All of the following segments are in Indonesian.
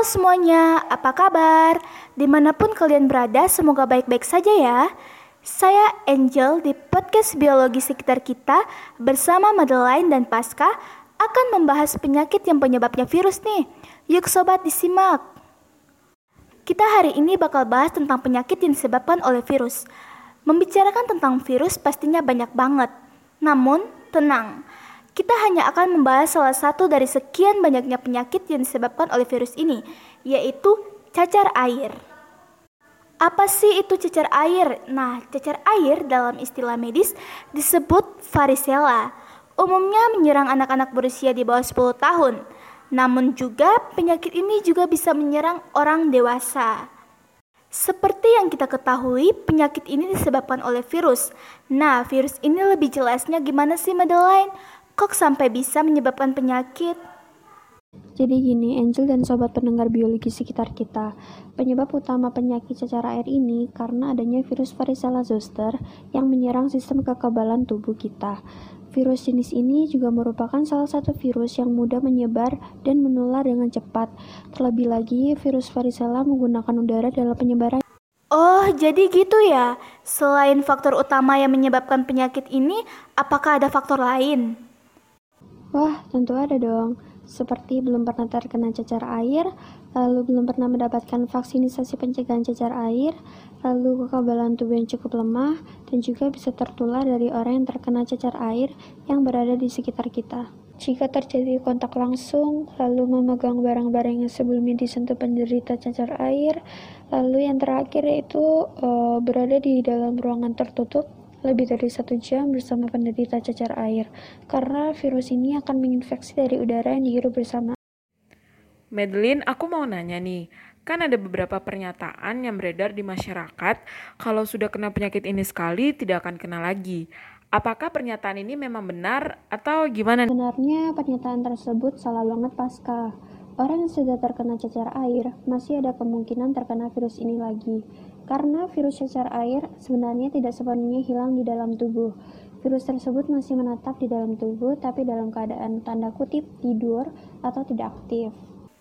Semuanya, apa kabar? Di mana pun kalian berada, semoga baik-baik saja ya. Saya Angel di podcast Biologi Sekitar Kita bersama Madeline dan Pasca akan membahas penyakit yang penyebabnya virus nih. Yuk sobat disimak. Kita hari ini bakal bahas tentang penyakit yang disebabkan oleh virus. Membicarakan tentang virus pastinya banyak banget. Namun, tenang. Kita hanya akan membahas salah satu dari sekian banyaknya penyakit yang disebabkan oleh virus ini, yaitu cacar air. Apa sih itu cacar air? Nah, cacar air dalam istilah medis disebut varicella. Umumnya menyerang anak-anak berusia di bawah 10 tahun. Namun juga penyakit ini juga bisa menyerang orang dewasa. Seperti yang kita ketahui, penyakit ini disebabkan oleh virus. Nah, virus ini lebih jelasnya gimana sih Madeline? Kok sampai bisa menyebabkan penyakit? Jadi gini, Angel dan sobat pendengar biologi sekitar kita, penyebab utama penyakit cacar air ini karena adanya virus varicella zoster yang menyerang sistem kekebalan tubuh kita. Virus jenis ini juga merupakan salah satu virus yang mudah menyebar dan menular dengan cepat. Terlebih lagi, virus varicella menggunakan udara dalam penyebaran. Oh, jadi gitu ya. Selain faktor utama yang menyebabkan penyakit ini, apakah ada faktor lain? Wah, tentu ada dong. Seperti belum pernah terkena cacar air, lalu belum pernah mendapatkan vaksinisasi pencegahan cacar air, lalu kekebalan tubuh yang cukup lemah, dan juga bisa tertular dari orang yang terkena cacar air yang berada di sekitar kita. Jika terjadi kontak langsung, lalu memegang barang-barang yang sebelumnya disentuh penderita cacar air, lalu yang terakhir yaitu uh, berada di dalam ruangan tertutup lebih dari satu jam bersama penderita cacar air, karena virus ini akan menginfeksi dari udara yang dihirup bersama. Madeline, aku mau nanya nih, kan ada beberapa pernyataan yang beredar di masyarakat kalau sudah kena penyakit ini sekali tidak akan kena lagi. Apakah pernyataan ini memang benar atau gimana? Sebenarnya pernyataan tersebut salah banget pasca. Orang yang sudah terkena cacar air masih ada kemungkinan terkena virus ini lagi. Karena virus cacar air sebenarnya tidak sepenuhnya hilang di dalam tubuh. Virus tersebut masih menetap di dalam tubuh, tapi dalam keadaan tanda kutip tidur atau tidak aktif.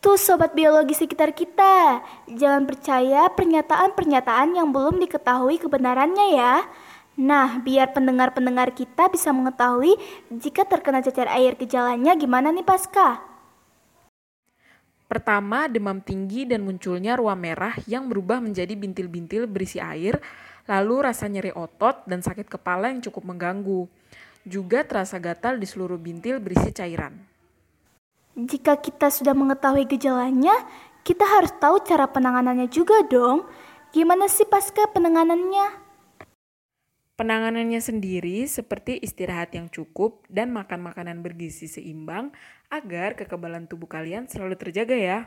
Tuh sobat biologi sekitar kita, jangan percaya pernyataan-pernyataan yang belum diketahui kebenarannya ya. Nah, biar pendengar-pendengar kita bisa mengetahui jika terkena cacar air gejalanya gimana nih Pasca? Pertama, demam tinggi dan munculnya ruam merah yang berubah menjadi bintil-bintil berisi air, lalu rasa nyeri otot dan sakit kepala yang cukup mengganggu. Juga terasa gatal di seluruh bintil berisi cairan. Jika kita sudah mengetahui gejalanya, kita harus tahu cara penanganannya juga dong. Gimana sih pasca penanganannya? Penanganannya sendiri seperti istirahat yang cukup dan makan makanan bergizi seimbang agar kekebalan tubuh kalian selalu terjaga ya.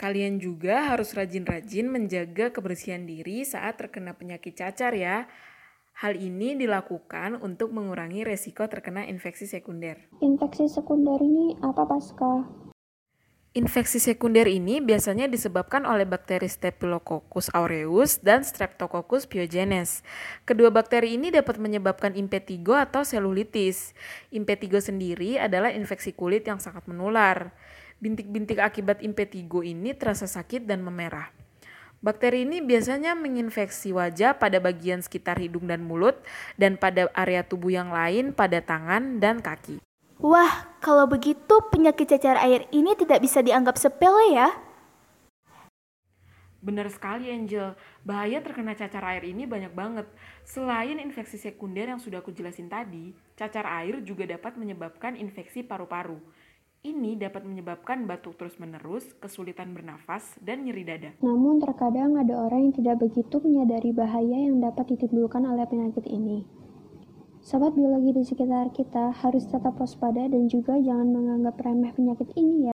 Kalian juga harus rajin-rajin menjaga kebersihan diri saat terkena penyakit cacar ya. Hal ini dilakukan untuk mengurangi resiko terkena infeksi sekunder. Infeksi sekunder ini apa, Pasca? Infeksi sekunder ini biasanya disebabkan oleh bakteri Staphylococcus aureus dan Streptococcus pyogenes. Kedua bakteri ini dapat menyebabkan impetigo atau selulitis. Impetigo sendiri adalah infeksi kulit yang sangat menular. Bintik-bintik akibat impetigo ini terasa sakit dan memerah. Bakteri ini biasanya menginfeksi wajah pada bagian sekitar hidung dan mulut dan pada area tubuh yang lain pada tangan dan kaki. Wah, kalau begitu penyakit cacar air ini tidak bisa dianggap sepele ya? Benar sekali Angel, bahaya terkena cacar air ini banyak banget. Selain infeksi sekunder yang sudah aku jelasin tadi, cacar air juga dapat menyebabkan infeksi paru-paru. Ini dapat menyebabkan batuk terus-menerus, kesulitan bernafas, dan nyeri dada. Namun terkadang ada orang yang tidak begitu menyadari bahaya yang dapat ditimbulkan oleh penyakit ini. Sobat biologi di sekitar kita harus tetap waspada dan juga jangan menganggap remeh penyakit ini ya.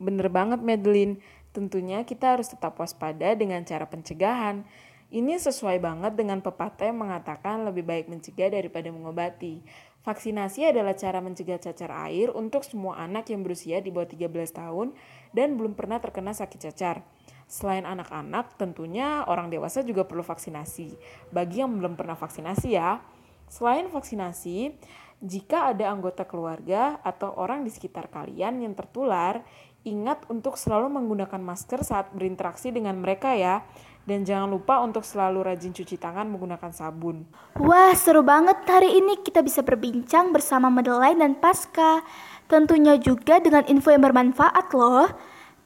Bener banget Madeline, tentunya kita harus tetap waspada dengan cara pencegahan. Ini sesuai banget dengan pepatah yang mengatakan lebih baik mencegah daripada mengobati. Vaksinasi adalah cara mencegah cacar air untuk semua anak yang berusia di bawah 13 tahun dan belum pernah terkena sakit cacar. Selain anak-anak, tentunya orang dewasa juga perlu vaksinasi. Bagi yang belum pernah vaksinasi ya, Selain vaksinasi, jika ada anggota keluarga atau orang di sekitar kalian yang tertular, Ingat untuk selalu menggunakan masker saat berinteraksi dengan mereka ya. Dan jangan lupa untuk selalu rajin cuci tangan menggunakan sabun. Wah, seru banget hari ini kita bisa berbincang bersama Madeline dan Pasca. Tentunya juga dengan info yang bermanfaat loh.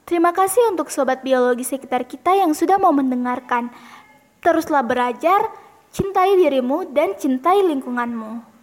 Terima kasih untuk sobat biologi sekitar kita yang sudah mau mendengarkan. Teruslah belajar, cintai dirimu dan cintai lingkunganmu.